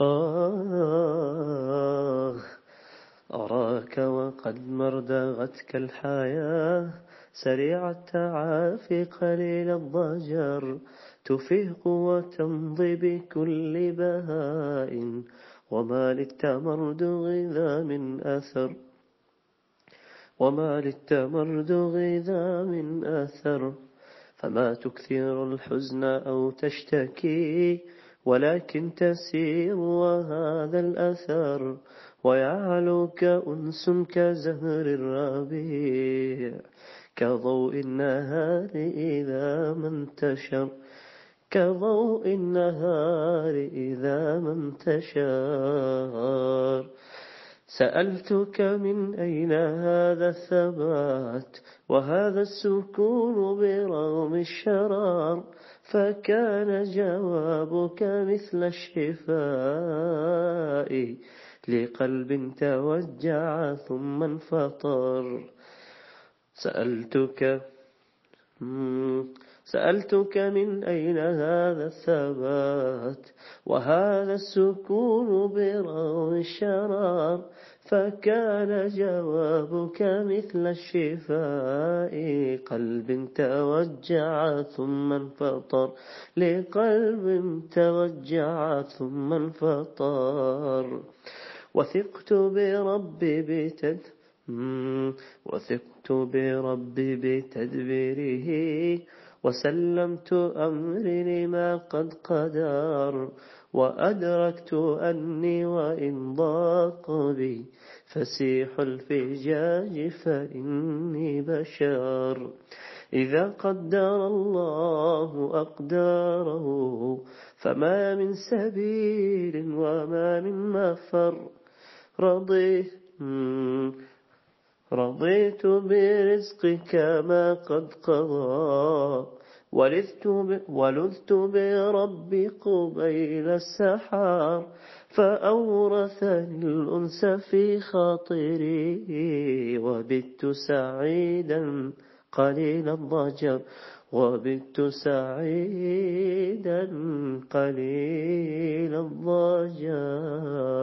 آه أراك وقد مردغتك الحياة سريع التعافي قليل الضجر تفيق وتمضي بكل بهاء وما للتمردغ ذا من أثر وما للتمردغ ذا من أثر فما تكثر الحزن أو تشتكي ولكن تسير وهذا الأثر ويعلوك أنس كزهر الربيع كضوء النهار إذا ما انتشر كضوء النهار إذا ما انتشر سألتك من أين هذا الثبات وهذا السكون برغم الشرار فكان جوابك مثل الشفاء. لقلب توجع ثم انفطر. سألتك سألتك من أين هذا الثبات؟ وهذا السكون برغم الشرار. فكان جوابك مثل الشفاء. قلب توجع ثم انفطر. لقلب توجع ثم انفطر. وثقت بربي بتد وثقت بربي بتدبيره. وسلمت أمري لما قد قدر. وأدركت أني وإن ضاق بي فسيح الفجاج فإني بشر. إذا قدر الله أقداره فما من سبيل وما من مفر. رضيت رضيت برزقك ما قد قضى. ولذت, ولذت بربي قبيل السحار فأورثني الأنس في خاطري وبت سعيدا قليل الضجر وبت سعيدا قليل الضجر.